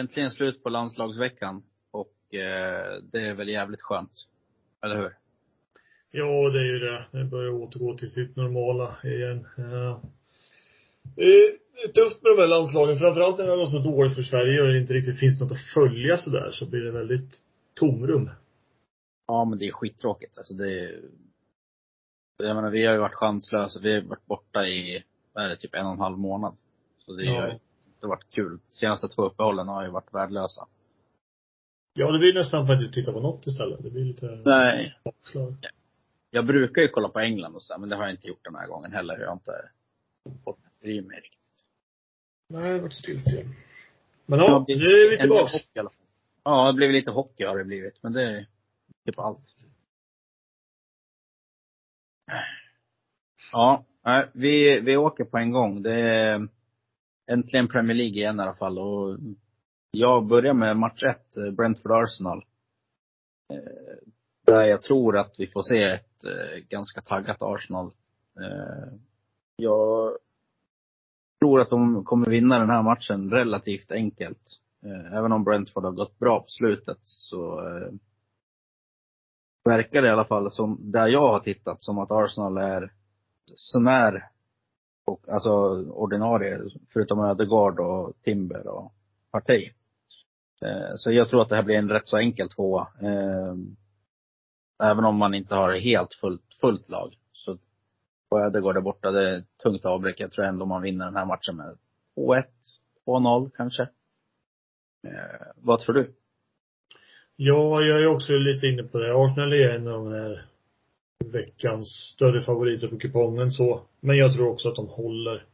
Äntligen slut på landslagsveckan. Och eh, det är väl jävligt skönt. Eller hur? Ja, det är ju det. Det börjar återgå till sitt normala igen. Ja. Det är tufft med de här landslagen. Framförallt när det går så dåligt för Sverige och det inte riktigt finns något att följa sådär så blir det väldigt tomrum. Ja, men det är skittråkigt. Alltså det är, jag menar, vi har ju varit chanslösa. Vi har varit borta i, vad är det, typ en och en halv månad. Så det har Ja. Inte varit kul. Senaste två uppehållen har ju varit värdelösa. Ja, det blir nästan för att inte titta på något istället. Det blir lite Nej. bakslag. Jag brukar ju kolla på England och så, men det har jag inte gjort den här gången heller. Jag har inte fått bry mig riktigt. Nej, det har varit stiltje. Men ja, nu är vi tillbaka. hockey. Ja, det blir lite hockey har det blivit. Men det är typ allt. Ja, vi, vi åker på en gång. Det är äntligen Premier League igen i alla fall. Och jag börjar med match ett, eh, Brentford-Arsenal. Eh, där jag tror att vi får se ett eh, ganska taggat Arsenal. Jag tror att de kommer vinna den här matchen relativt enkelt. Även om Brentford har gått bra på slutet så verkar det i alla fall som, där jag har tittat, som att Arsenal är sånär, och, alltså ordinarie, förutom Ödegaard och Timber och Partey. Eh, Så jag tror att det här blir en rätt så enkel tvåa. Eh, Även om man inte har helt fullt, fullt lag. Så på Ödegaard där borta, det är ett tungt avbräck. Jag tror ändå man vinner den här matchen med 2-1, 2-0 kanske. Eh, vad tror du? Ja, jag är också lite inne på det. Arsenal är en av de här veckans större favoriter på kupongen så. Men jag tror också att de håller.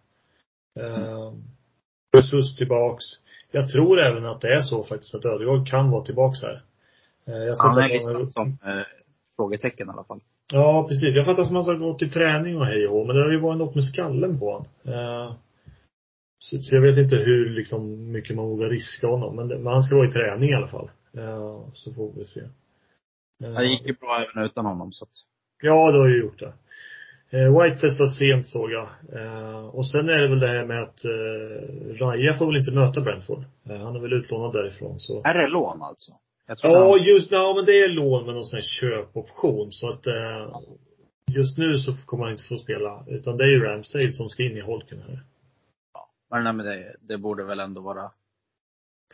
Eh, Jesus tillbaks. Jag tror även att det är så faktiskt att Ödegaard kan vara tillbaks här. Eh, jag har Han är listan som eh, frågetecken i alla fall. Ja, precis. Jag fattar som att han har gått till träning och hej och men det har ju varit något med skallen på honom. Eh, så, så jag vet inte hur liksom mycket man vågar riska honom, men, men han ska vara i träning i alla fall. Eh, så får vi se. Eh, Det gick ju bra även utan honom så att. Ja, det har ju gjort det. Eh, White testar sent såg jag. Eh, och sen är det väl det här med att eh, Raja får väl inte möta Brentford. Han är väl utlånad därifrån så. Är det lån alltså? Ja, han, just ja, men det är lån med någon sån här köpoption så att eh, just nu så kommer han inte få spela. Utan det är ju Ramsdale som ska in i holken här. men nej, men det, det borde väl ändå vara.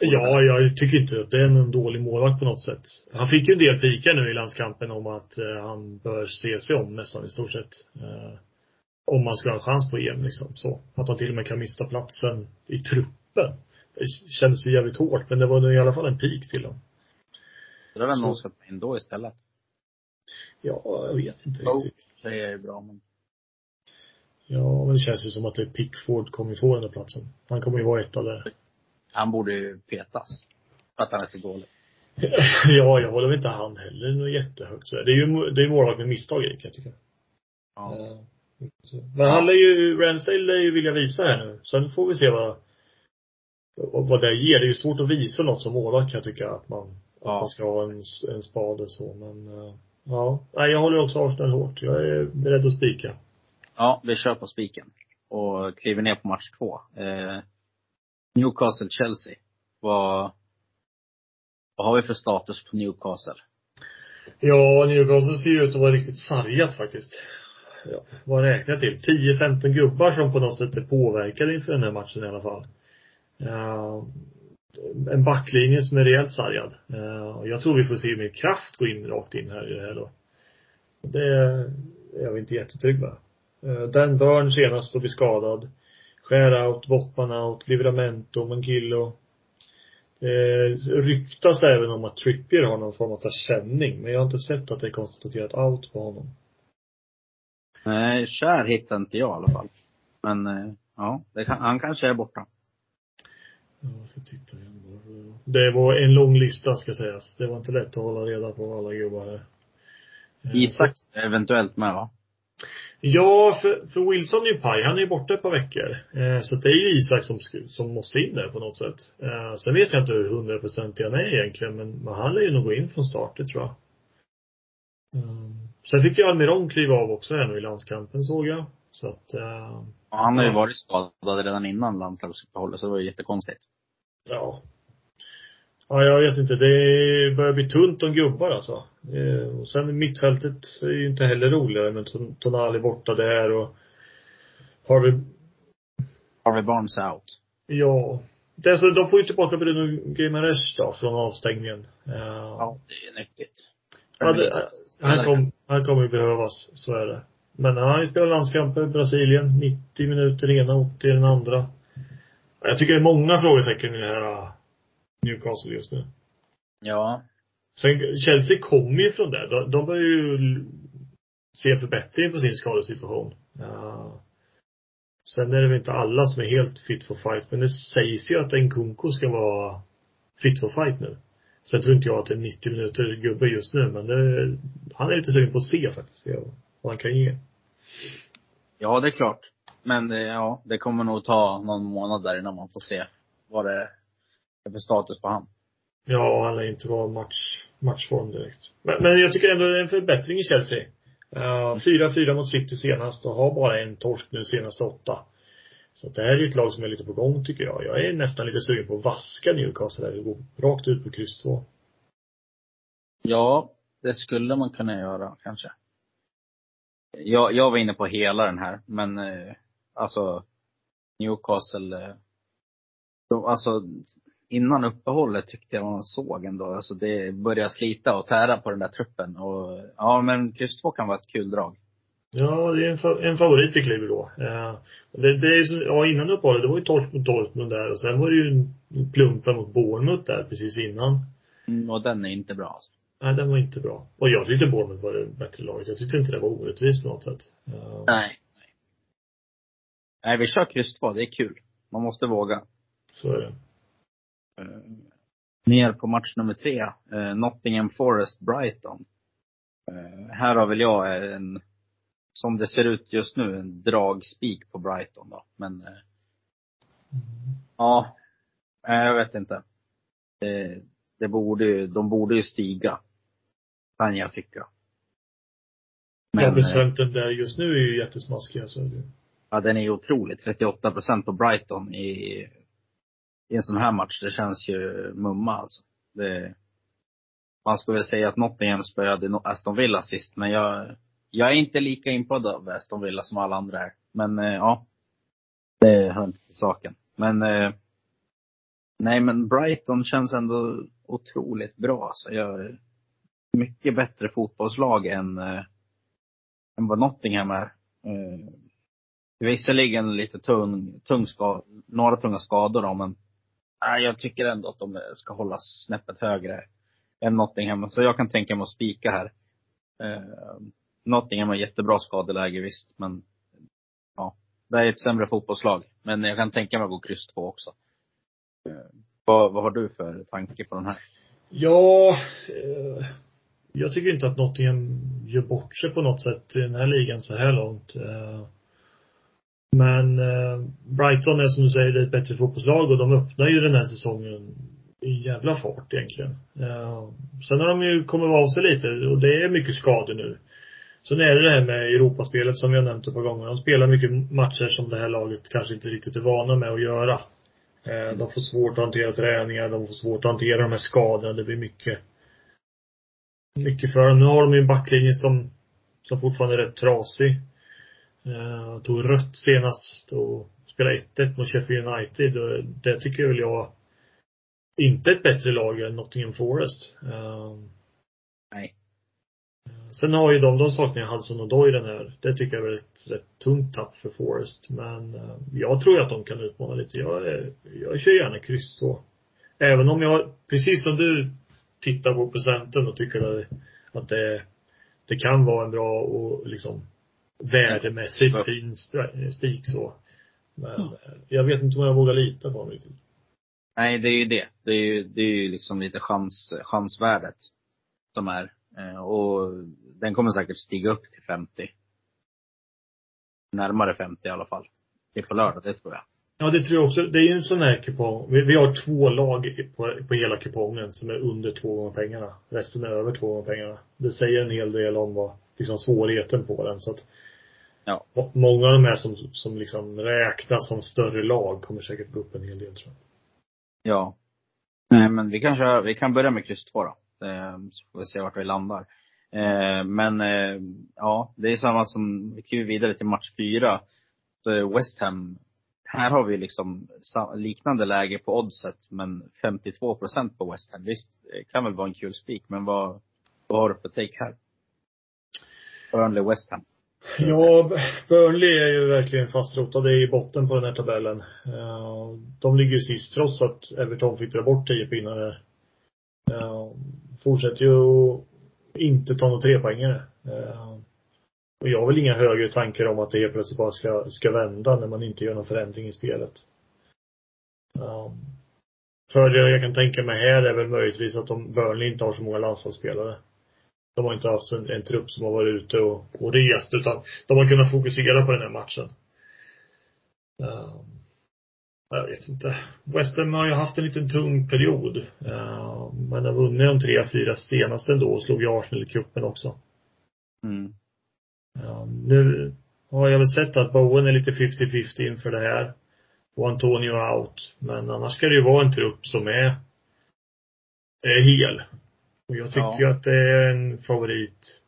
Ja, jag tycker inte att det är en dålig målvakt på något sätt. Han fick ju en del pikar nu i landskampen om att eh, han bör se sig om nästan i stort sett. Eh, om man ska ha en chans på EM liksom. Så. Att han till och med kan mista platsen i truppen. Det kändes ju jävligt hårt, men det var i alla fall en pik till honom. Det väl Så- någon ska ta in då istället. Ja, jag vet inte Oh. riktigt. Det är ju bra men. Ja, men det känns ju som att det är Pickford kommer få den där platsen. Han kommer ju vara etta där. Han borde ju petas. För att han är så dålig. ja, jag håller väl inte han heller något jättehögt så. Det är ju, det är målvakt med misstag i, kan jag tycka. Ja. Eh. Men han lär ju, Ramsdale lär ju vilja visa här nu. Sen får vi se vad, vad det ger. Det är ju svårt att visa något som målvakt kan jag tycka att man, att Ja. man ska ha en, en spade så men, eh, ja. Nej, jag håller också Arsenal hårt. Jag är beredd att spika. Ja, vi kör på spiken. Och kliver ner på match två. Eh, Newcastle-Chelsea. Vad, vad har vi för status på Newcastle? Ja, Newcastle ser ju ut att vara riktigt sargat faktiskt. Ja, vad räknar jag till? 10-15 gubbar som på något sätt är påverkade inför den här matchen i alla fall. Uh, en backlinje som är rejält sargad. Uh, jag tror vi får se mer kraft gå in rakt in här i det här då. Det är jag inte jättetrygg med. Uh, Dan Burn senast att bli skadad. Skär out, Bottman out, Livramento, Mankillo. Det ryktas även om att Trippier har någon form av känning, men jag har inte sett att det är konstaterat out på honom. Nej, Kär hittar inte jag i alla fall. Men, eh, ja, det kan, han kanske är borta. Ja, Jag ska titta igen. Det var en lång lista ska sägas. Det var inte lätt att hålla reda på alla gubbar här. Eh, Isak eventuellt med va? Ja, för, för Wilson är ju paj. Han är ju borta ett par veckor. Eh, så det är ju Isak som, som måste in där på något sätt. Eh, sen vet jag inte hur hundraprocentig han är egentligen, men, men han lär ju nog gå in från start, det tror jag. Mm. Sen fick ju Almiron kliva av också här nu i landskampen såg jag. Så att, eh, Och han har ju Ja. varit skadad redan innan landslagsuppehållet, så det var ju jättekonstigt. ja. Ja, jag vet inte. Det börjar bli tunt om gubbar alltså. Och sen mittfältet är ju inte heller roligare med Ton- Tonali borta där och Harvey Harvey Barnes out. Ja. Det är så, de får ju tillbaka Bruno Gimares då från avstängningen. Ja. Det är nyttigt. ja det, han, kom, han kommer ju behövas, så är det. Men han har ju spelat landskamper i Brasilien, 90 minuter ena och till den andra. Jag tycker det är många frågetecken i det här Newcastle just nu. Ja. Sen, Chelsea kommer ju från det. De, de börjar ju se en förbättring på sin skadesituation. Ja. Sen är det väl inte alla som är helt fit for fight, men det sägs ju att Nkunku ska vara fit for fight nu. Sen tror inte jag att det är 90 minuter gubbe just nu, men det, han är lite sugen på att se faktiskt, vad han kan ge. Ja, det är klart. Men det, ja, det kommer nog ta någon månad där innan man får se vad det för status på han. Ja, han lär inte vara match, matchform direkt. Men, men jag tycker ändå det är en förbättring i Chelsea. Uh, 4-4 mot City senast och har bara en torsk nu senaste åtta. Så det här är ju ett lag som är lite på gång tycker jag. Jag är nästan lite sugen på att vaska Newcastle där och gå rakt ut på kryss 2. Ja, det skulle man kunna göra kanske. Jag, jag var inne på hela den här, men eh, alltså Newcastle, eh, de, alltså innan uppehållet tyckte jag man såg ändå, alltså det börjar slita och tära på den där truppen och ja men kryss 2 kan vara ett kul drag. Ja, det är en, fa- en favorit i kliver då. Uh, det, det är som, ja innan uppehållet, det var ju torsk mot Dortmund där och sen var det ju en mot Bournemouth där precis innan. Mm, och den är inte bra alltså. Nej, den var inte bra. Och jag tyckte Bournemouth var det bättre laget. Jag tyckte inte det var orättvist på något sätt. Nej. Nej, Nej vi kör kryss 2, det är kul. Man måste våga. så är det. Eh, ner på match nummer tre. Eh, Nottingham Forest Brighton. Eh, här har väl jag en, som det ser ut just nu, en dragspik på Brighton då. Men ja, jag vet inte. Det, det borde de borde ju stiga. Kan jag tycka. ja, eh, procenten där just nu är ju jättesmaskig alltså. Ja, den är ju otrolig. 38 procent på Brighton i, i en sån här match. Det känns ju mumma alltså. Det, man skulle väl säga att Nottingham spöade Aston Villa sist, men jag, jag är inte lika impad av Aston Villa som alla andra är. Men eh, ja, det hör inte till saken. Men eh, nej, men Brighton känns ändå otroligt bra. Alltså. Jag, mycket bättre fotbollslag än, eh, än vad Nottingham är. Eh, Visserligen lite tung, tung ska, några tunga skador då, men nej, jag tycker ändå att de ska hållas snäppet högre än Nottingham. Så jag kan tänka mig att spika här. Eh, Nottingham har jättebra skadeläge visst, men ja, det är ett sämre fotbollslag. Men jag kan tänka mig att gå kryss två också. Eh, vad, vad har du för tanke på den här? Ja, eh, jag tycker inte att Nottingham gör bort sig på något sätt i den här ligan så här långt. Eh, men eh, Brighton är som du säger, ett bättre fotbollslag och de öppnar ju den här säsongen i jävla fart egentligen. Eh, Sen har de ju kommit av sig lite och det är mycket skador nu. Sen är det det här med Europaspelet som vi har nämnt ett par gånger. De spelar mycket matcher som det här laget kanske inte riktigt är vana med att göra. Eh, De får svårt att hantera träningar, de får svårt att hantera de här skadorna. Det blir mycket mycket för dem. Nu har de ju en backlinje som, som fortfarande är rätt trasig. Eh, tog rött senast och spelade 1-1 mot Sheffield United. Och det tycker väl jag inte är ett bättre lag än Nottingham Forest. Eh, Nej. Sen har ju de, de saknar Hudson och Doy den här. Det tycker jag är ett rätt tungt tapp för Forest. Men eh, jag tror att de kan utmana lite. Jag, är, jag kör gärna kryss då. Även om jag, precis som du tittar på procenten och tycker att, att det, det kan vara en bra och liksom värdemässigt Ja. fin sp- spik så. Men eh, jag vet inte om jag vågar lita på honom riktigt. Nej, det är ju det. Det är ju, det är ju liksom lite chans, chansvärdet som är. Eh, och den kommer säkert stiga upp till 50. Närmare 50 i alla fall. Det är på lördag, det tror jag. Ja, det tror jag också. Det är ju en sån här kupong. Vi, vi har två lag på, på hela kupongen som är under två gånger pengarna. Resten är över två gånger pengarna. Det säger en hel del om vad, liksom svårigheten på den. Så att Ja. må- många av de här som, som liksom räknas som större lag kommer säkert gå upp en hel del tror jag. Ja. Nej, men vi kan köra, vi kan börja med kryss 2 då. Eh, så får vi se vart vi landar. Eh, men eh, ja, det är samma som, vi kliver vidare till match 4. Så är West Ham, här har vi liksom liknande läge på oddset, men 52 procent på West Ham. Visst, det kan väl vara en kul spik, men vad, vad har du för take här? Burnley West Ham. Ja, Burnley är ju verkligen fastrotade i botten på den här tabellen. Eh, De ligger sist trots att Everton fick dra bort 10 pinnar där. Eh, Fortsätter ju inte ta några trepoängare. Eh, Och jag har väl inga högre tankar om att det helt plötsligt bara ska, ska vända när man inte gör någon förändring i spelet. Fördelen jag kan tänka mig här är väl möjligtvis att de Burnley inte har så många landslagsspelare. De har inte haft en, en trupp som har varit ute och, och rest utan de har kunnat fokusera på den här matchen. Ehm, jag vet inte. West Ham har ju haft en liten tung period. Uh, men har vunnit de tre, fyra senaste ändå och slog ju Arsenal i cupen också. Mm. Ehm, nu har jag väl sett att Bowen är lite 50-50 inför det här. Och Antonio out. Men annars ska det ju vara en trupp som är, är hel. Och jag tycker Ja. ju att det är en favorit.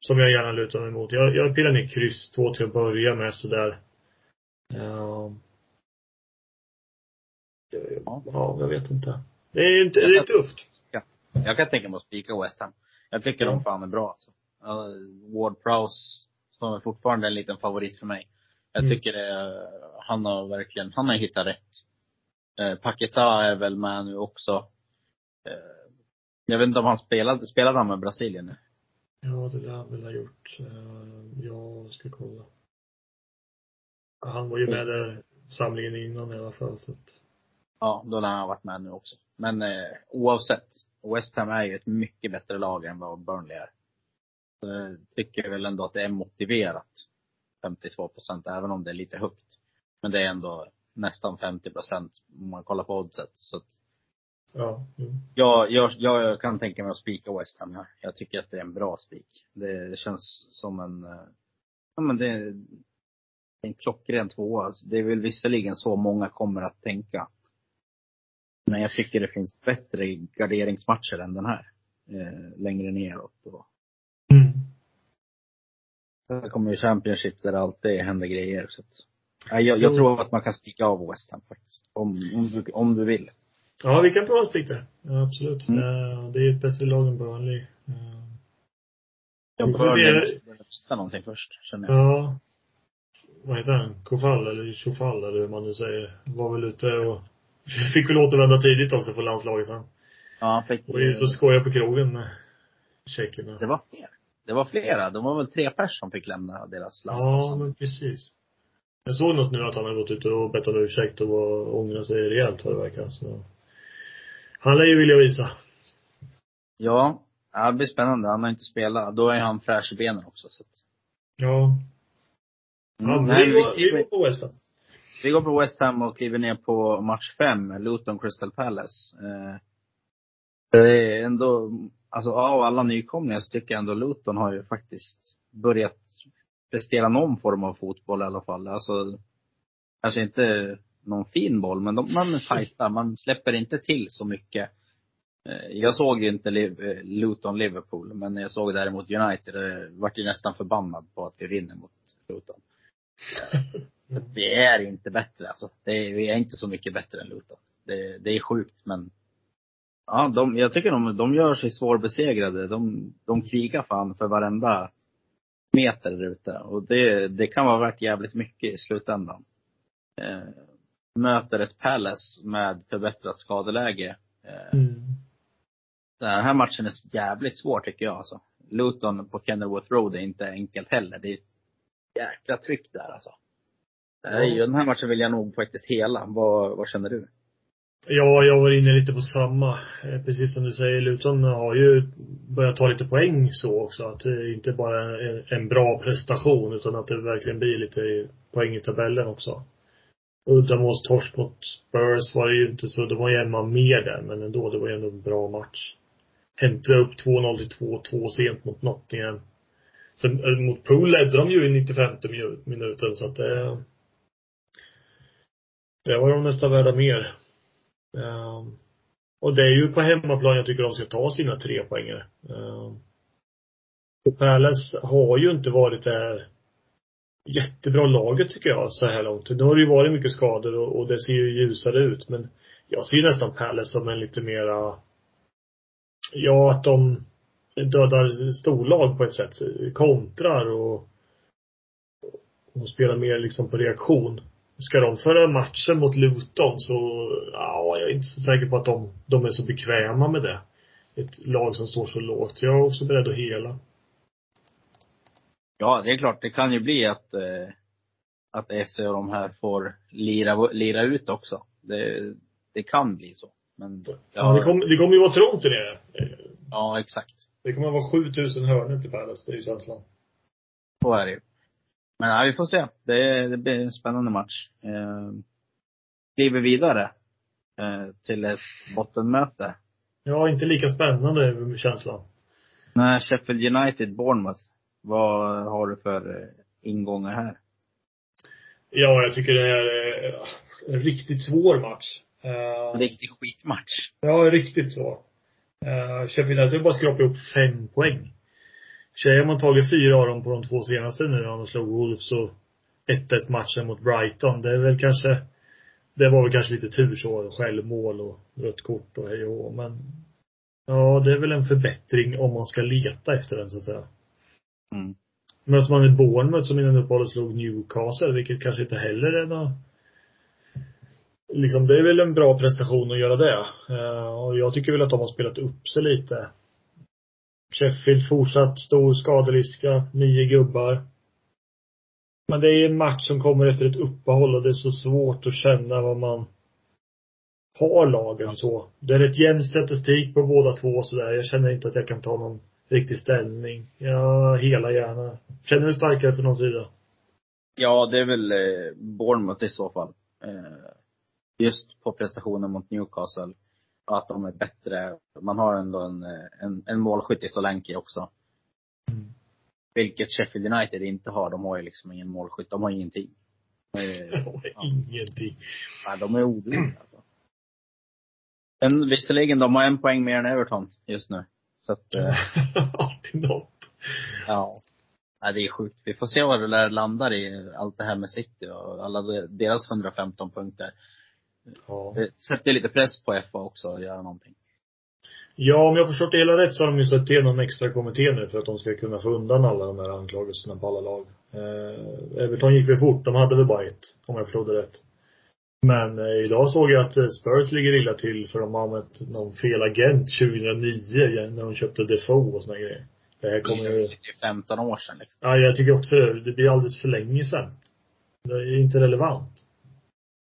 Som jag gärna lutar mig mot. Jag, jag pillar ner kryss två till att börja med sådär. Ehm. Ja. ja, jag vet inte. Det är, inte, det är tufft. Jag kan tänka mig att spika West Ham. Jag tycker Ja. de fan är bra alltså. Ja, Ward Prowse, som är fortfarande en liten favorit för mig. Jag Mm. tycker det, han har verkligen, han har hittat rätt. Eh, Paketa är väl med nu också. Eh, jag vet inte om han spelade, spelade han med Brasilien nu? Ja, det lär han väl ha gjort. Eh, Jag ska kolla. Han var ju med där samlingen innan i alla fall så att. Ja, då lär han ha varit med nu också. Men eh, oavsett, West Ham är ju ett mycket bättre lag än vad Burnley är. Så jag tycker väl ändå att det är motiverat. 52 procent, även om det är lite högt. Men det är ändå nästan 50 procent om man kollar på oddset. Så att Ja. Mm. jag, jag, jag kan tänka mig att spika West Ham här. Jag tycker att det är en bra spik. Det känns som en, eh, ja men det är en klockren tvåa. Alltså, Det är väl visserligen så många kommer att tänka. Men jag tycker det finns bättre garderingsmatcher än den här. Eh, längre neråt. Och Mm. Kommer ju Championship där det alltid händer grejer. Så att, jag, jag tror att man kan spika av West Ham faktiskt. Om, om, du, om du vill. Ja, vi kan prova spik där. Ja, absolut. Mm. Eh, Det är ett bättre lag än Burnley. Eh, får bör se. missa någonting först, känner jag. Ja. Vad heter han? Kofall eller Chofall eller hur man nu säger. Var väl ute och fick väl återvända tidigt också på landslaget han. Ja, han fick, Var ute och skojade på krogen med tjeckerna. Det var fler. Det var flera. De var väl tre pers som fick lämna deras Ja, landslag. men precis. Jag såg något nu att han har gått ut och bett om ursäkt och var- ångrar sig rejält vad det verkar. Så. Han lär ju vilja visa. Ja, ja, det blir spännande. Han har inte spelat. Då är han fräsch i benen också. Så att, Ja. ja Mm, nej, vi, vi, går, vi går på West Ham. vi går på West Ham och kliver ner på match fem, Luton Crystal Palace. Eh, det är ändå, alltså av alla nykomlingar så tycker jag ändå Luton har ju faktiskt börjat prestera någon form av fotboll i alla fall. Alltså, kanske inte någon fin boll, men de, man fightar. Man släpper inte till så mycket. Eh, Jag såg ju inte eh, Luton-Liverpool, men jag såg däremot United. Jag vart ju nästan förbannad på att vi vinner mot Luton. Vi är inte bättre alltså. Det är, vi är inte så mycket bättre än Luton. Det, det är sjukt men Ja, de, jag tycker de, de gör sig svårbesegrade. De, de krigar fan för varenda meter där ute. Och det, det kan vara värt jävligt mycket i slutändan. Eh, möter ett Palace med förbättrat skadeläge. Eh, Mm. Den här matchen är jävligt svår tycker jag alltså. Luton på Kenilworth Road är inte enkelt heller. Det är ett jäkla tryck där alltså. Ju, den här matchen vill jag nog faktiskt hela. Vad, vad känner du? Ja, jag var inne lite på samma. Eh, Precis som du säger, Luton har ju börjat ta lite poäng så också. Att det inte bara är en- en bra prestation utan att det verkligen blir lite poäng i tabellen också. Uddamåls torsk mot Spurs var det ju inte så, det var ju en man mer där men ändå, det var ju ändå en bra match. Hämtade upp 2-0 till 2-2 sent mot Nottingham. Sen eh, mot Pool ledde de ju i 95 minuten så att det det var de nästan värda mer. Um, och det är ju på hemmaplan jag tycker de ska ta sina tre poänger. Um, och Palace har ju inte varit det här jättebra laget tycker jag så här långt. Nu har det ju varit mycket skador och, och det ser ju ljusare ut men jag ser ju nästan Palace som en lite mera Ja, att de dödar storlag på ett sätt. Kontrar och och spelar mer liksom på reaktion. Ska de föra matchen mot Luton så, ja, jag är inte så säker på att de, de är så bekväma med det. Ett lag som står så lågt. Jag är också beredd att hela. Ja, det är klart. Det kan ju bli att, eh, att SE och de här får lira, lira ut också. Det, det kan bli så. Men, Ja, det kommer det kommer ju vara trångt nere. Eh, ja, exakt. Det kommer vara 7000 hörnor till Palace, det är ju känslan. Så är det ju. Men ja, vi får se. Det, det blir en spännande match. Eh, kliver vidare eh, till ett bottenmöte. Ja, inte lika spännande känslan. När Sheffield United, Bournemouth. Vad har du för eh, ingångar här? Ja, jag tycker det är en riktigt svår match. Eh, En riktig skitmatch. Ja, riktigt så. Sheffield United bara skrapat ihop fem poäng. Tjejer har man tagit fyra av dem på de två senaste nu när de slog Wolves och 1-1 matchen mot Brighton. Det är väl kanske, det var väl kanske lite tur så, självmål och rött kort och hej och men ja, det är väl en förbättring om man ska leta efter den så att säga. Mm. Möter man ett Bournemouth som innan uppehållet slog Newcastle, vilket kanske inte heller är något Liksom, det är väl en bra prestation att göra det. Eh, och jag tycker väl att de har spelat upp sig lite. Sheffield fortsatt stor skadeliska, nio gubbar. Men det är en match som kommer efter ett uppehåll och det är så svårt att känna vad man har lagen så. Det är rätt jämn statistik på båda två sådär. Jag känner inte att jag kan ta någon riktig ställning. Jag hela gärna. Känner du starkare för någon sida? Ja, det är väl eh, Bournemouth i så fall. Eh, just på prestationen mot Newcastle. Att de är bättre. Man har ändå en, eh, en, en målskytt i Solanke också. Mm. Vilket Sheffield United inte har. De har ju liksom ingen målskytt. De har ingenting. Eh, ja. Ingenting. Nej, de är odugliga alltså. Men visserligen, de har en poäng mer än Everton just nu. Så att, eh, Alltid något. ja. Nej, det är sjukt. Vi får se vad det där landar i, allt det här med City och alla de- deras 115 punkter. Ja. Det sätter lite press på FA också att göra någonting. Ja, om jag förstått det hela rätt så har de ju släppt till någon extra kommitté nu för att de ska kunna få undan alla de här anklagelserna på alla lag. Eh, Everton gick väl fort, de hade väl bara ett, om jag förstod det rätt. Men eh, idag såg jag att eh, Spurs ligger illa till för de har använt någon fel agent 2009 igen, när de köpte Defoe och såna grejer. Det här kommer Det ju, är ju 15 år sedan liksom. ja jag tycker också det, det blir alldeles för länge sedan. Det är inte relevant.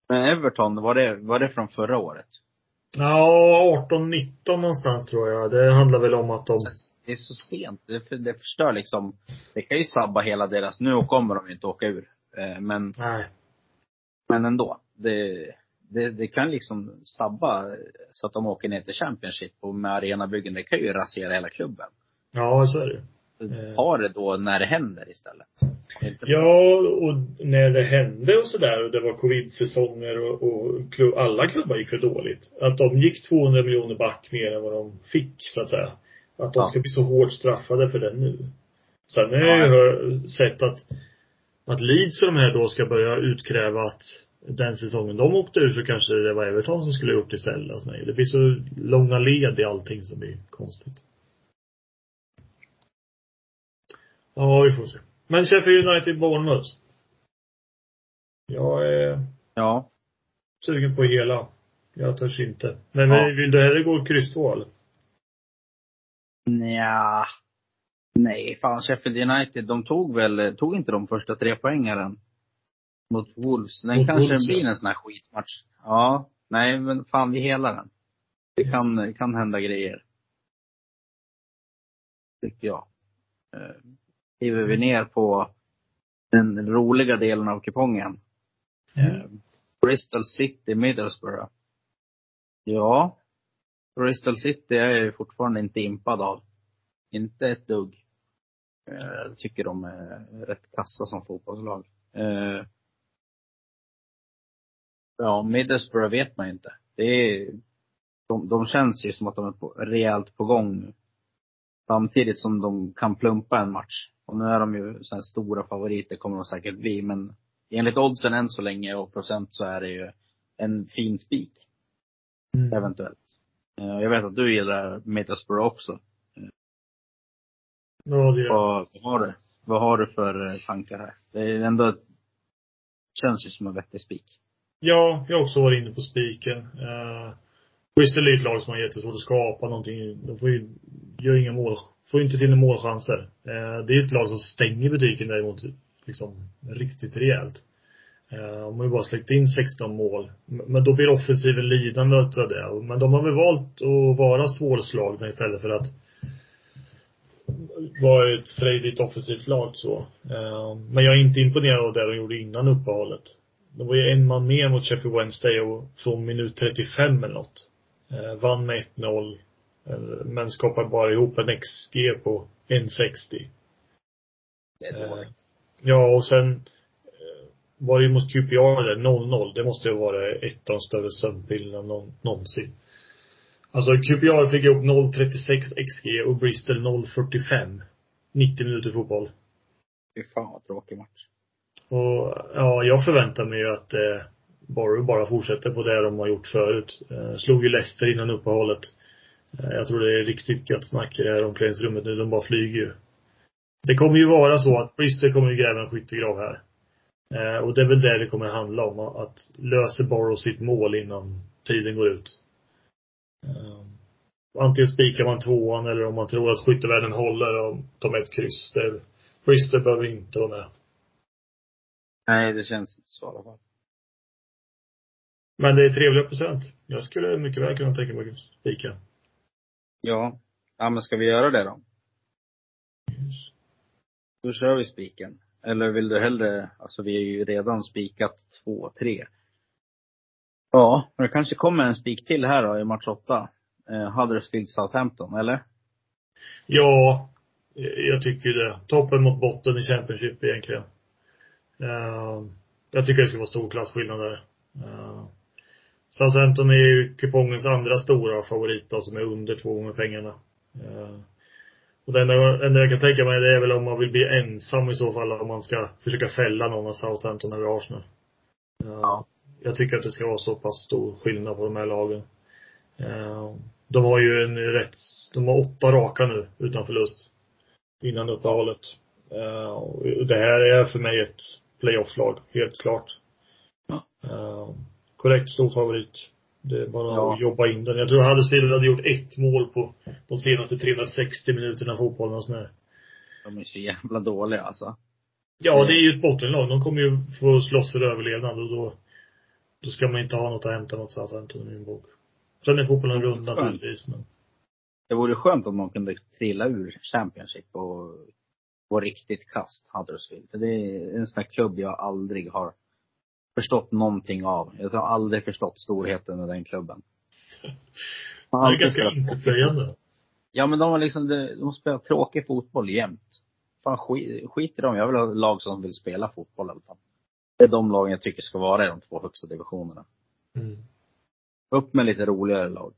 Men Everton, var det, var det från förra året? Ja, 18-19 någonstans tror jag. Det handlar väl om att de Det är så sent. Det, för- det förstör liksom, det kan ju sabba hela deras, nu kommer de ju inte åka ur. Eh, Men, Nej. men ändå. Det, det, det kan liksom sabba så att de åker ner till Championship och med arenabyggen, det kan ju rasera hela klubben. Ja, så är det Eh. Ta det då när det händer istället. Ja, och när det hände och sådär och det var covid-säsonger och, och klubb, alla klubbar gick för dåligt. Att de gick 200 miljoner back mer än vad de fick, så att säga. Att de Ja. ska bli så hårt straffade för det nu. Sen har jag ju sett att, att Leeds och de här då ska börja utkräva att den säsongen de åkte ur så kanske det var Everton som skulle ha gjort istället. Och såna grejer. det blir så långa led i allting som blir konstigt. Ja, vi får se. Men Sheffield United Bournemouth. Jag är Ja. sugen på hela. Jag törs inte. Men Ja. vill du hellre gå kryss två eller? Nja. Nej, fan Sheffield United, de tog väl, tog inte de första tre poängaren mot Wolves? Den Mot kanske Wolves, blir en sån här skitmatch. Ja. Nej, men fan vi helar den. Det Yes. kan, kan hända grejer. Tycker jag. Eh, Kliver vi ner på den roliga delen av kupongen. Eh, Bristol City, Middlesbrough. Ja. Bristol City är jag ju fortfarande inte impad av. Inte ett dugg. Eh, Jag tycker de är rätt kassa som fotbollslag. Ja, Middlesbrough vet man inte. Det är, de, de känns ju som att de är på, rejält på gång nu. Samtidigt som de kan plumpa en match. Och nu är de ju så här stora favoriter, kommer de säkert bli. Men enligt oddsen än så länge och procent så är det ju en fin spik. Mm. Eventuellt. Eh, Jag vet att du gillar Middlesbrough också. Ja, det gör. Vad, vad har du? Vad har du för eh, tankar här? Det är ändå, känns ju som en vettig spik. Ja, jag har också varit inne på spiken. Eh, uh, Bristol är ett lag som har jättesvårt att skapa någonting. De får ju, gör inga mål, får ju inte till några målchanser. Uh, det är ett lag som stänger butiken däremot, liksom, riktigt rejält. Uh, de har ju bara släckt in 16 mål. Men då blir offensiven lidande utav det. Men de har väl valt att vara svårslagna istället för att vara ett frejdigt offensivt lag så. Men jag är inte imponerad av det de gjorde innan uppehållet. Det var ju en man mer mot Sheffield Wednesday och från minut 35 eller något. Eh, vann med 1-0. Eh, men skapade bara ihop en XG på 1,60. Det är Eh, dåligt. Ja, och sen var det ju mot QPR där, 0-0. Det måste ju vara ett av de större sömnpillerna någon, någonsin. Alltså QPR fick ihop 0,36 XG och Bristol 0,45. 90 minuter fotboll. Fy fan vad tråkig match. Och ja, jag förväntar mig ju att eh, Borough bara fortsätter på det de har gjort förut. Eh, slog ju Leicester innan uppehållet. Eh, jag tror det är riktigt gött snack i det här omklädningsrummet nu. De bara flyger ju. Det kommer ju vara så att Bristol kommer ju gräva en skyttegrav här. Eh, och det är väl det det kommer handla om. Att löser Borough sitt mål innan tiden går ut. Eh, antingen spikar man tvåan eller om man tror att skyttevärlden håller och tar med ett kryss. Det, Bristol behöver inte vara med. Nej, det känns inte så i alla fall. Men det är trevliga procent. Jag skulle mycket väl kunna tänka mig att spika. Ja. Ja, men ska vi göra det då? Då kör vi spiken. Eller vill du hellre, alltså vi är ju redan spikat två, tre. Ja, men det kanske kommer en spik till här då i match åtta. Eh, Huddersfield Southampton, eller? Ja, jag tycker det. Toppen mot botten i Championship egentligen. Uh, jag tycker det ska vara stor klasskillnad där. Uh, Southampton är ju kupongens andra stora favorit då, som är under två gånger pengarna. Uh, och det enda, enda jag kan tänka mig det är väl om man vill bli ensam i så fall om man ska försöka fälla någon av Southampton eller Arsenal. Ja. Jag tycker att det ska vara så pass stor skillnad på de här lagen. De har ju en rätt, de har åtta raka nu utan förlust. Innan uppehållet. Och det här är för mig ett playoff-lag, helt klart. Ja. Uh, korrekt stor favorit. Det är bara Ja. att jobba in den. Jag tror Huddersfield hade gjort ett mål på de senaste 360 minuterna fotbollen och sådär. De är så jävla dåliga alltså. Ja, det är ju ett bottenlag. De kommer ju få slåss för överlevnad och då, då ska man inte ha något att hämta mot Southampton i min bok. Sen är fotbollen rund naturligtvis, men Det vore skönt om de kunde trilla ur Championship och vara riktigt kast, Huddersfield. För det är en sån här klubb jag aldrig har förstått någonting av. Jag har aldrig förstått storheten med den klubben. Man det är ganska intetsägande. Ja men de har liksom, de spelar tråkig fotboll jämt. Fan skit, skit i dem. Jag vill ha lag som vill spela fotboll i alla fall. Det är de lagen jag tycker ska vara i de två högsta divisionerna. Mm. Upp med lite roligare lag.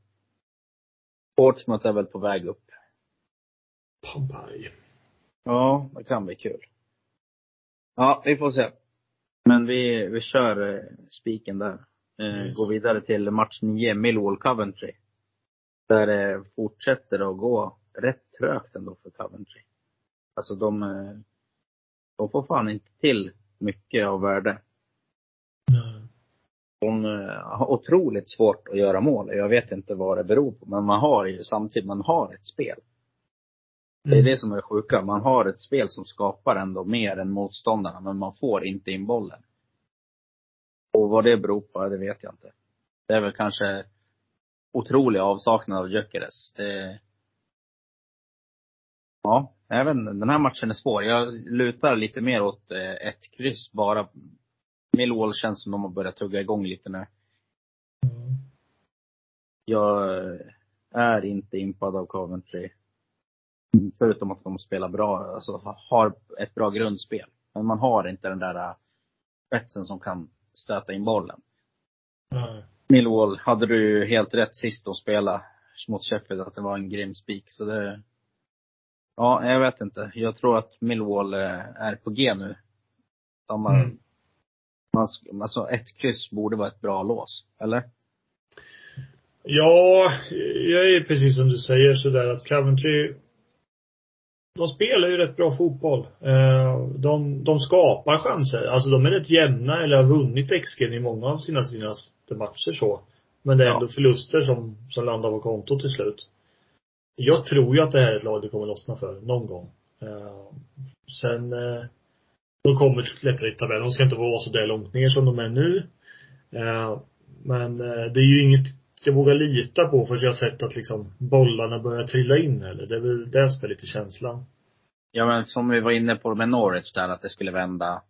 Portsmouth är väl på väg upp. Pampai. Ja, det kan bli kul. Ja, vi får se. Men vi, vi kör eh, spiken där. Eh. Går vidare till match 9, Millwall Coventry. Där det fortsätter att gå rätt trögt ändå för Coventry. Alltså de, eh, de får fan inte till mycket av värde. De eh, har otroligt svårt att göra mål. Jag vet inte vad det beror på, men man har ju samtidigt, man har ett spel. Det är Mm. det som är sjuka. Man har ett spel som skapar ändå mer än motståndarna, men man får inte in bollen. Och vad det beror på, det vet jag inte. Det är väl kanske otrolig avsaknad av Gyökeres. Det... Ja, även den här matchen är svår. Jag lutar lite mer åt eh, ett kryss bara. Millwall känns som de har börjat tugga igång lite nu. Jag är inte impad av Coventry. Förutom att de spelar bra, alltså har ett bra grundspel. Men man har inte den där äh, spetsen som kan stöta in bollen. Nej. Millwall hade du helt rätt sist de spelade mot Sheffield, att det var en grym spik. Så det, ja, jag vet inte. Jag tror att Millwall eh, är på G nu. Samma, Mm. man, alltså ett kryss borde vara ett bra lås, eller? Ja, jag är precis som du säger sådär att Coventry de spelar ju rätt bra fotboll. Eh, De, de skapar chanser. Alltså de är rätt jämna eller har vunnit XG i många av sina senaste matcher så. Men det är Ja. ändå förluster som, som landar på kontot till slut. Jag tror ju att det här är ett lag det kommer lossna för någon gång. Eh, Sen, eh, de kommer klättra i tabellen. De ska inte vara så där långt ner som de är nu. Men det är ju inget jag vågar lita på för jag har sett att liksom bollarna börjar trilla in eller. Det är väl det som är lite känslan. Ja men som vi var inne på med Norwich där, att det skulle vända.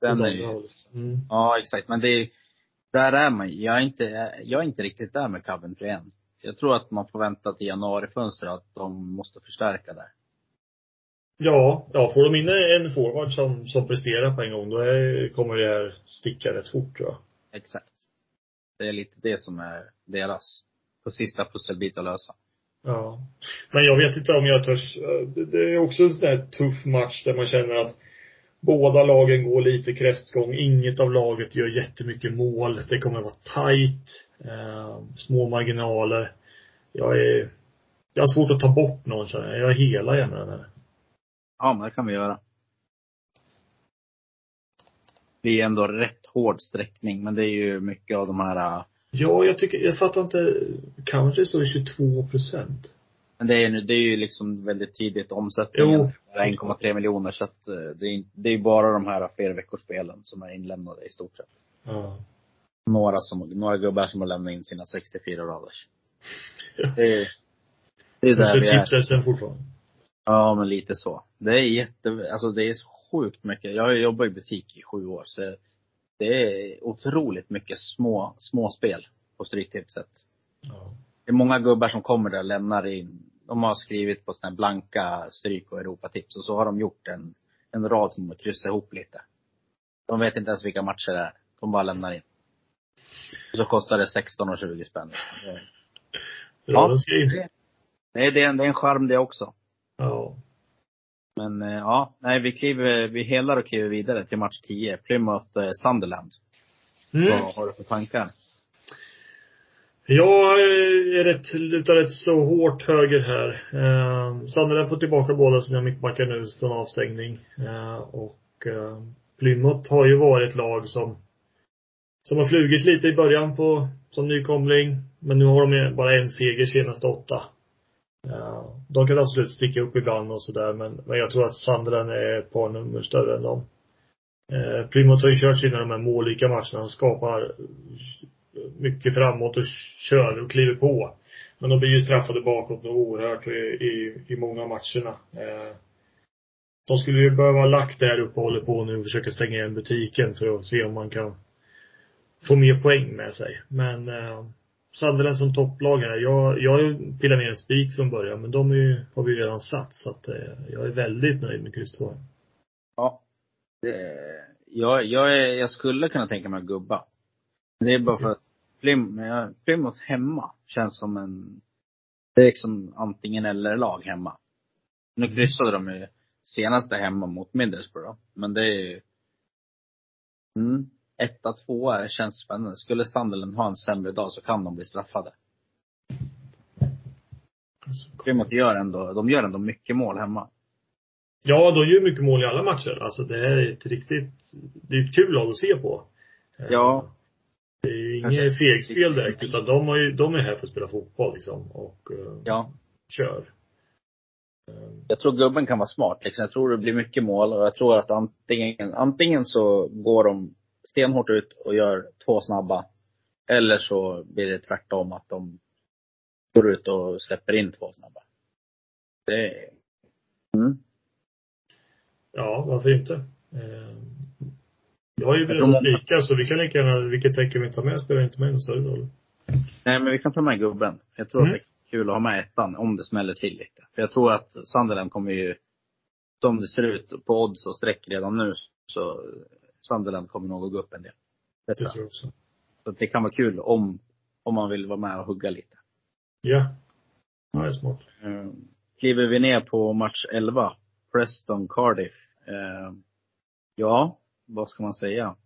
Den är ju, Mm. ja exakt, men det är, där är man jag är inte, jag är inte riktigt där med Coventry än. Jag tror att man får vänta till januarifönstret, att de måste förstärka där. Ja, ja, får de in en forward som, som presterar på en gång, då är, kommer det här sticka rätt fort tror jag. Exakt. Det är lite det som är deras, på sista pusselbit att lösa. Ja. Men jag vet inte om jag törs, det- är också en sån där tuff match där man känner att båda lagen går lite kräftgång. Inget av laget gör jättemycket mål. Det kommer att vara tight. Eh, små marginaler. Jag är, jag har svårt att ta bort någon känner jag. Jag helar gärna den här. Ja, men det kan vi göra. Det är ändå rätt hård sträckning, men det är ju mycket av de här, äh, Ja, jag tycker, jag fattar inte. Country står i 22 procent. men det är, ju- det är ju liksom väldigt tidigt omsättningen. Jo. 1,3 miljoner, så att äh, det är, det är bara de här flerveckorsspelen som är inlämnade i stort sett. Ja. Några som, några gubbar som har lämnat in sina 64 raders. Ja. Det är, det är där vi är. fortfarande. Ja, men lite så. Det är jätte, alltså det är så sjukt mycket. Jag har jobbat i butik i sju år, så det är otroligt mycket små, små spel på Stryktipset. Ja. Det är många gubbar som kommer där och lämnar in, de har skrivit på sådana blanka Stryk och Europatips och så har de gjort en, en rad som de kryssar ihop lite. De vet inte ens vilka matcher det är. De bara lämnar in. Och så kostar det 16 och 20 spänn. Det- Ja, in. Nej, det är en, det är en charm det också. Ja. Men eh, ja, nej vi kliver, vi helar och kliver vidare till match 10. Plymouth eh, Sunderland. Mm. Vad har du för tankar? Jag är rätt, lutar rätt så hårt höger här. Eh, Sunderland får tillbaka båda sina mittbackar nu från avstängning. Eh, och eh, Plymouth har ju varit ett lag som som har flugit lite i början på, som nykomling. Men nu har de bara en seger senaste åtta. De kan absolut sticka upp ibland och sådär men, men jag tror att Sandren är ett par nummer större än dem. Eh, Plymouth har ju kört sina de här mållika matcherna. han skapar mycket framåt och kör och kliver på. Men de blir ju straffade bakåt och oerhört i, i, i många av matcherna. Eh, de skulle ju behöva ha lagt det här uppe och håller på nu och försöka stänga igen butiken för att se om man kan få mer poäng med sig. Men eh, Sunderland som topplag här. Jag, jag pillar ner en spik från början men de är ju, har vi ju redan satt så att eh, jag är väldigt nöjd med kryss 2. Ja. Det, jag, jag, är, jag skulle kunna tänka mig att gubba. Men det är bara för att Plymouth hemma känns som en, det är liksom antingen eller lag hemma. Nu kryssade de ju senaste hemma mot Middlesbrough. Men det är ju, mm, etta, tvåa känns spännande. Skulle Sunderland ha en sämre dag så kan de bli straffade. Plymouth gör ändå, de gör ändå mycket mål hemma. Ja, de gör mycket mål i alla matcher. Alltså det är ett riktigt, det är ett kul lag att se på. Ja. Det är ju inget fegspel direkt utan de, har ju, de är här för att spela fotboll liksom och eh, Ja. kör. Jag tror gubben kan vara smart liksom. Jag tror det blir mycket mål och jag tror att antingen, antingen så går de stenhårt ut och gör två snabba. Eller så blir det tvärtom att de går ut och släpper in två snabba. Det är, mm. Ja, varför inte? Ehm, Jag har ju många- spika så vi kan lika gärna, vilket tecken vi tar med spelar inte med någon större roll. Nej men vi kan ta med gubben. Jag tror Mm. att det är kul att ha med ettan om det smäller till lite. För jag tror att Sunderland kommer ju, som det ser ut på odds och streck redan nu, så Sunderland kommer nog att gå upp en del. Det Det tror jag. också. Så det kan vara kul om, om man vill vara med och hugga lite. Ja. Ja, det är smart. Eh, kliver vi ner på match 11, Preston Cardiff. Eh, ja, vad ska man säga?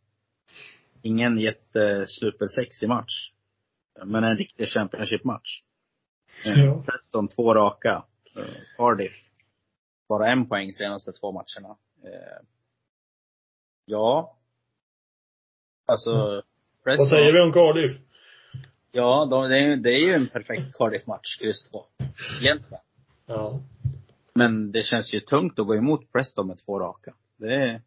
Ingen jätte supersexig match. Men en riktig Championship-match. Eh, Ja. Preston två raka. Cardiff bara en poäng senaste två matcherna. Ja. Alltså, Preston. Vad säger vi om Cardiff? Ja, de, det, är, det är ju en perfekt Cardiff-match, kryss två. Egentligen. Ja. Men det känns ju tungt att gå emot Preston med två raka. Det är...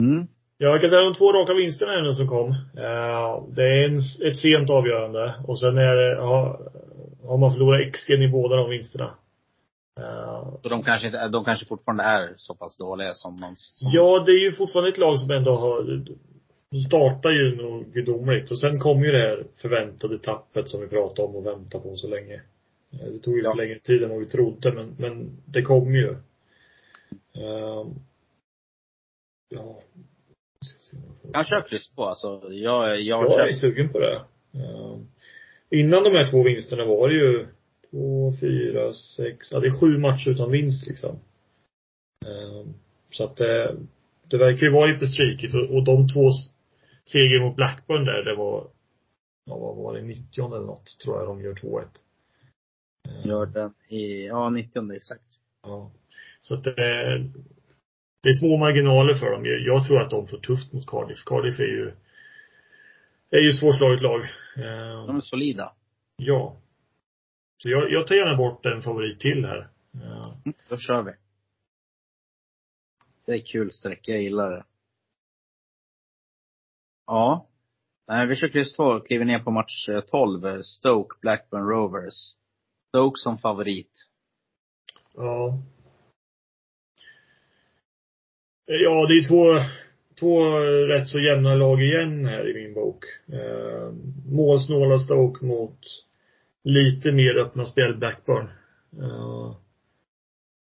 Mm. Ja, jag kan säga de två raka vinsterna det som kom. Eh, Det är en, ett sent avgörande och sen är det, har, har man förlorat XG i båda de vinsterna. Eh, Så de kanske, inte, de kanske fortfarande är så pass dåliga som man... Ja, det är ju fortfarande ett lag som ändå har startar ju nog gudomligt och sen kom ju det här förväntade tappet som vi pratade om och väntade på så länge. Eh, Det tog ju Ja. lite längre tid än vad vi trodde men, men det kom ju. Ehm, ja. Jag kör kryss två alltså. Jag, jag, Jag kör... är sugen på det. Ehm, innan de här två vinsterna var det ju två, fyra, sex, ja det är sju matcher utan vinst liksom. Ehm, så att det, det verkar ju vara lite streakigt och, och de två s- seger mot Blackburn där, det var, ja vad var det, 90 eller något tror jag de gör 2-1. Ehm, Gör den i, ja 90 exakt. Ja. Så att det, det är små marginaler för dem. Jag- Jag tror att de får tufft mot Cardiff. Cardiff är ju, är ju ett svårslaget lag. Ehm, De är solida. Ja. Så jag, jag tar gärna bort en favorit till här. Ja. Då kör vi. Det är kul streck, jag gillar det. Ja. Nej, vi kör kryss två, kliver ner på match eh, 12, eh, Stoke Blackburn Rovers. Stoke som favorit. Ja. Ja, det är två, två rätt så jämna lag igen här i min bok. Eh, målsnåla Stoke mot lite mer öppna spel Blackburn. Uh,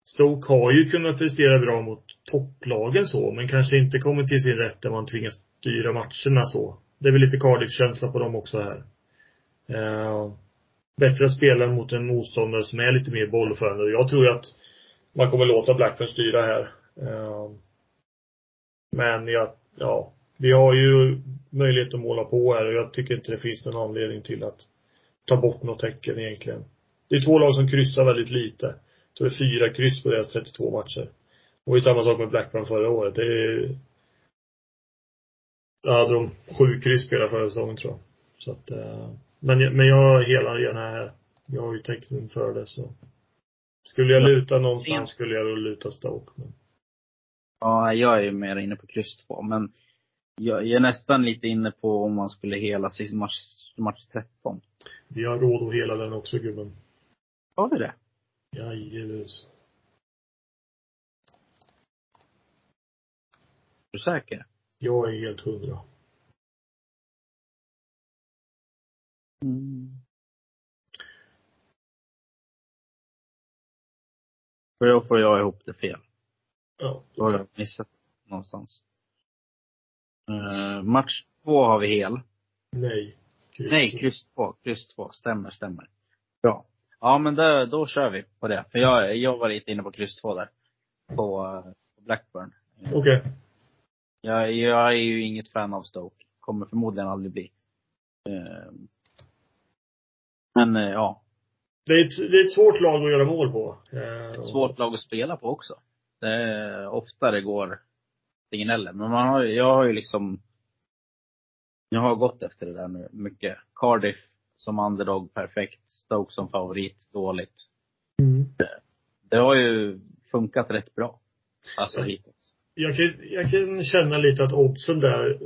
Stoke har ju kunnat prestera bra mot topplagen så, men kanske inte kommit till sin rätt där man tvingas styra matcherna så. Det är väl lite Cardiff-känsla på dem också här. Uh, bättre att spela mot en motståndare som är lite mer bollförande. Jag tror ju att man kommer låta Blackburn styra här. Uh, Men jag, ja, vi har ju möjlighet att måla på här och jag tycker inte det finns någon anledning till att ta bort något tecken egentligen. Det är två lag som kryssar väldigt lite. Jag tror det är fyra kryss på deras 32 matcher. Och är samma sak med Blackburn förra året. Det är Då hade de sju kryss på hela förra säsongen tror jag. Så att, eh, men, jag- men jag helar gärna här. Jag har ju tecken för det så. Skulle jag Ja. luta någonstans skulle jag då luta Stoke. Men, Ja, jag är ju mer inne på kryss två, men jag, jag är nästan lite inne på om man skulle hela match, match 13. vi har råd att hela den också gubben. Har vi det? Jajebus. Är du säker? Jag är helt hundra. Mm. För då får jag ihop det fel. Ja. Då har jag missat någonstans. Eh, match två har vi hel. Nej. Kryss. Nej, kryss två. Kryss två. Stämmer, stämmer. Bra. Ja, men då, då kör vi på det. För jag, jag var lite inne på kryss två där. På, på Blackburn. Okej. Jag, jag är ju inget fan av Stoke. Kommer förmodligen aldrig bli. Eh, Men eh, ja, Det, är ett, det är ett svårt lag att göra mål på. Eh, ett svårt lag att spela på också. Det är ofta det går ingen eller. Men man har, jag har ju liksom jag har gått efter det där nu mycket. Cardiff som underdog perfekt. Stoke som favorit dåligt. Mm. Det har ju funkat rätt bra. Alltså hittills. Jag kan, jag kan känna lite att oddsen där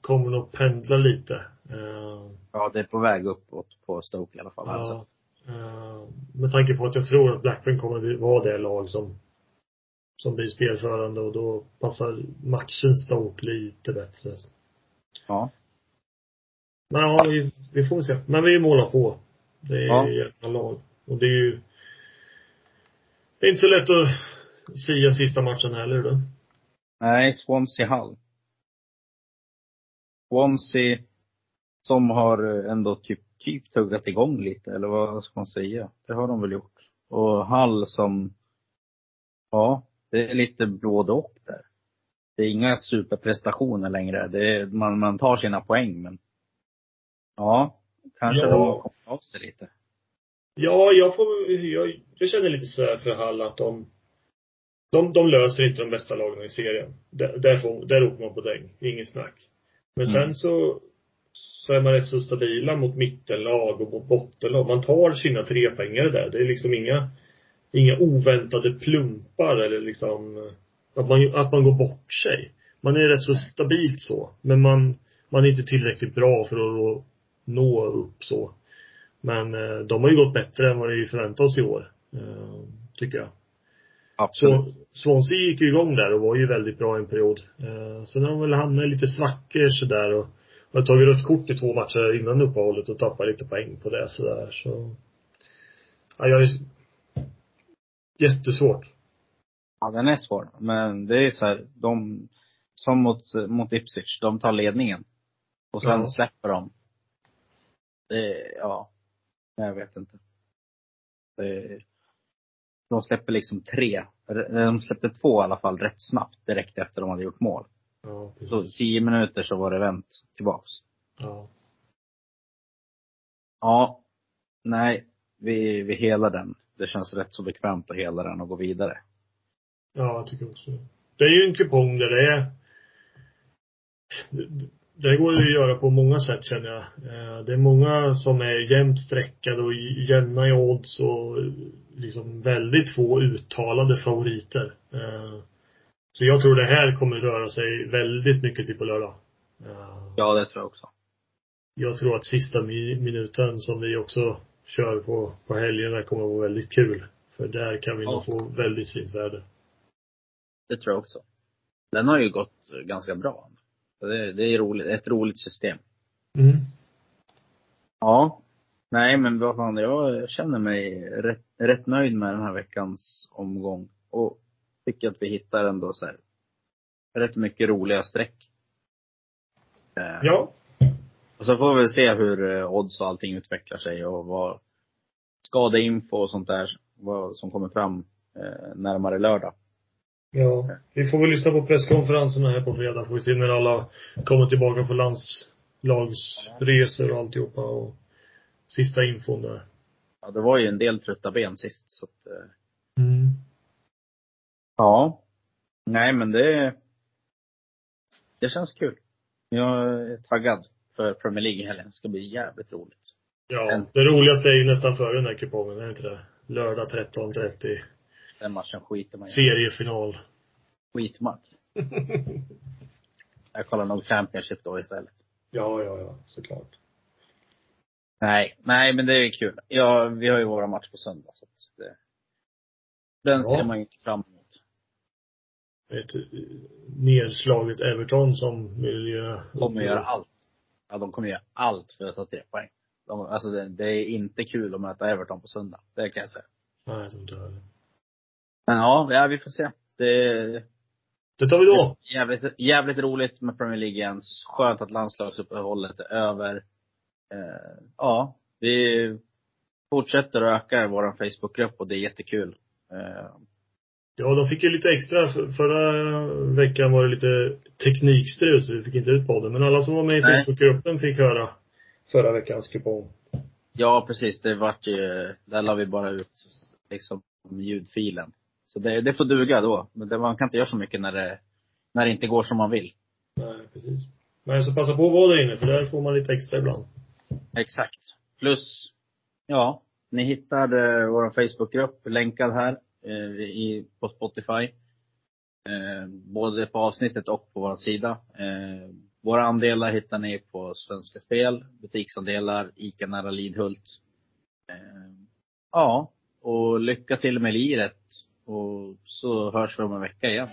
kommer nog pendla lite. Eh, Ja, det är på väg uppåt på Stoke i alla fall. Alltså. Ja. Eh, med tanke på att jag tror att Blackburn kommer att vara det lag som som blir spelförande och då passar matchen Stoke lite bättre. Ja. Men ja, vi, vi får se. Men vi målar på. Det är Ja. jävla lag. Och det är ju det är inte så lätt att sia sista matchen heller då. Nej, Swansea Hull. Swansea som har ändå typ, typ tuggat igång lite, eller vad ska man säga? Det har de väl gjort. Och Hull som, ja, det är lite både och där. Det är inga superprestationer längre. Är, man, man tar sina poäng men, ja, kanske Ja. de har kommit av sig lite. Ja, jag får, jag, jag känner lite så här för Hall att de, de, de löser inte de bästa lagen i serien. Där, där, får, där åker man på däng. Inget snack. Men Mm. sen så, så är man rätt så stabila mot mittenlag och mot bottenlag. Man tar sina trepoängare där. Det är liksom inga, inga oväntade plumpar eller liksom att man, att man går bort sig. Man är rätt så stabilt så. Men man, man är inte tillräckligt bra för att nå upp så. Men eh, de har ju gått bättre än vad vi förväntade oss i år. Eh, tycker jag. Absolut. Så Swansea gick ju igång där och var ju väldigt bra en period. Eh, sen har de väl hamnat i lite svackor sådär och har tagit rött kort i två matcher innan uppehållet och tappat lite poäng på det sådär så. Ja, jag är jättesvårt. Ja, den är svår. Men det är så här, de, som mot, mot Ipswich, de tar ledningen. Och sen Ja. släpper de. Det, ja. Jag vet inte. Det, de släpper liksom tre. De släppte två i alla fall rätt snabbt direkt efter de hade gjort mål. Ja, Så tio minuter så var det vänt tillbaks. Ja. Ja. Nej. Vi, vi helar den. Det känns rätt så bekvämt att hela den och gå vidare. Ja, jag tycker också det. Är ju en kupong där det är det- går ju att göra på många sätt känner jag. Eh, Det är många som är jämnt streckade och jämna i odds och liksom väldigt få uttalade favoriter. Eh, Så jag tror det här kommer röra sig väldigt mycket till på lördag. Eh, Ja, det tror jag också. Jag tror att sista mi- minuten som vi också kör på, på helgerna kommer att vara väldigt kul. För där kan vi Ja. nog få väldigt fint väder. Det tror jag också. Den har ju gått ganska bra. Det, det är roligt, ett roligt system. Mm. Ja. Nej men vad fan, jag känner mig rätt, rätt nöjd med den här veckans omgång. Och tycker att vi hittar ändå så här, rätt mycket roliga streck. Eh, Ja, Och så får vi se hur eh, odds och allting utvecklar sig och vad skadeinfo och sånt där, vad som kommer fram eh, närmare lördag. Ja, vi får väl lyssna på presskonferenserna här på fredag. Får vi se när alla kommer tillbaka på landslagsresor och alltihopa och sista infon där. Ja, det var ju en del trötta ben sist så att, eh, Mm. Ja. Nej men det, det känns kul. Jag är taggad för Premier League i helgen. Det ska bli jävligt roligt. Ja, det roligaste är ju nästan före den här kupongen, är det inte det? Lördag 13.30. Den matchen skiter man i. Seriefinal. Skitmatch. Jag kollar nog Championship då istället. ja, ja, ja, såklart. Nej, nej men det är kul. Ja, vi har ju våra match på söndag så det, den Ja. ser man ju fram emot. Ett eh, nedslaget Everton som vill göra... De kommer göra allt. Ja, de kommer göra allt för att ta tre poäng. De, alltså det, det är inte kul att möta Everton på söndag. Det kan jag säga. Nej, jag tror inte det. Men ja, ja vi får se. Det, Det tar vi Det då. är jävligt, jävligt roligt med Premier League igen. Skönt att landslagsuppehållet är över. Eh, ja, vi fortsätter att öka vår Facebookgrupp och det är jättekul. Eh, Ja, de fick ju lite extra. För- Förra veckan var det lite teknikstrul så vi fick inte ut podden. Men alla som var med i. Facebookgruppen fick höra förra veckans kupong. ja, precis. Det vart ju, där la vi bara ut liksom ljudfilen. Så det, det får duga då. Men det, man kan inte göra så mycket när det, när det inte går som man vill. Nej, precis. Men så passa på att vara där inne, för där får man lite extra ibland. Exakt. Plus, ja, ni hittar eh, vår Facebookgrupp länkad här eh, i, på Spotify. Eh, både på avsnittet och på vår sida. Eh, våra andelar hittar ni på Svenska Spel, butiksandelar, ICA nära Lidhult. Eh, ja, och lycka till med liret. Och så hörs vi om en vecka igen.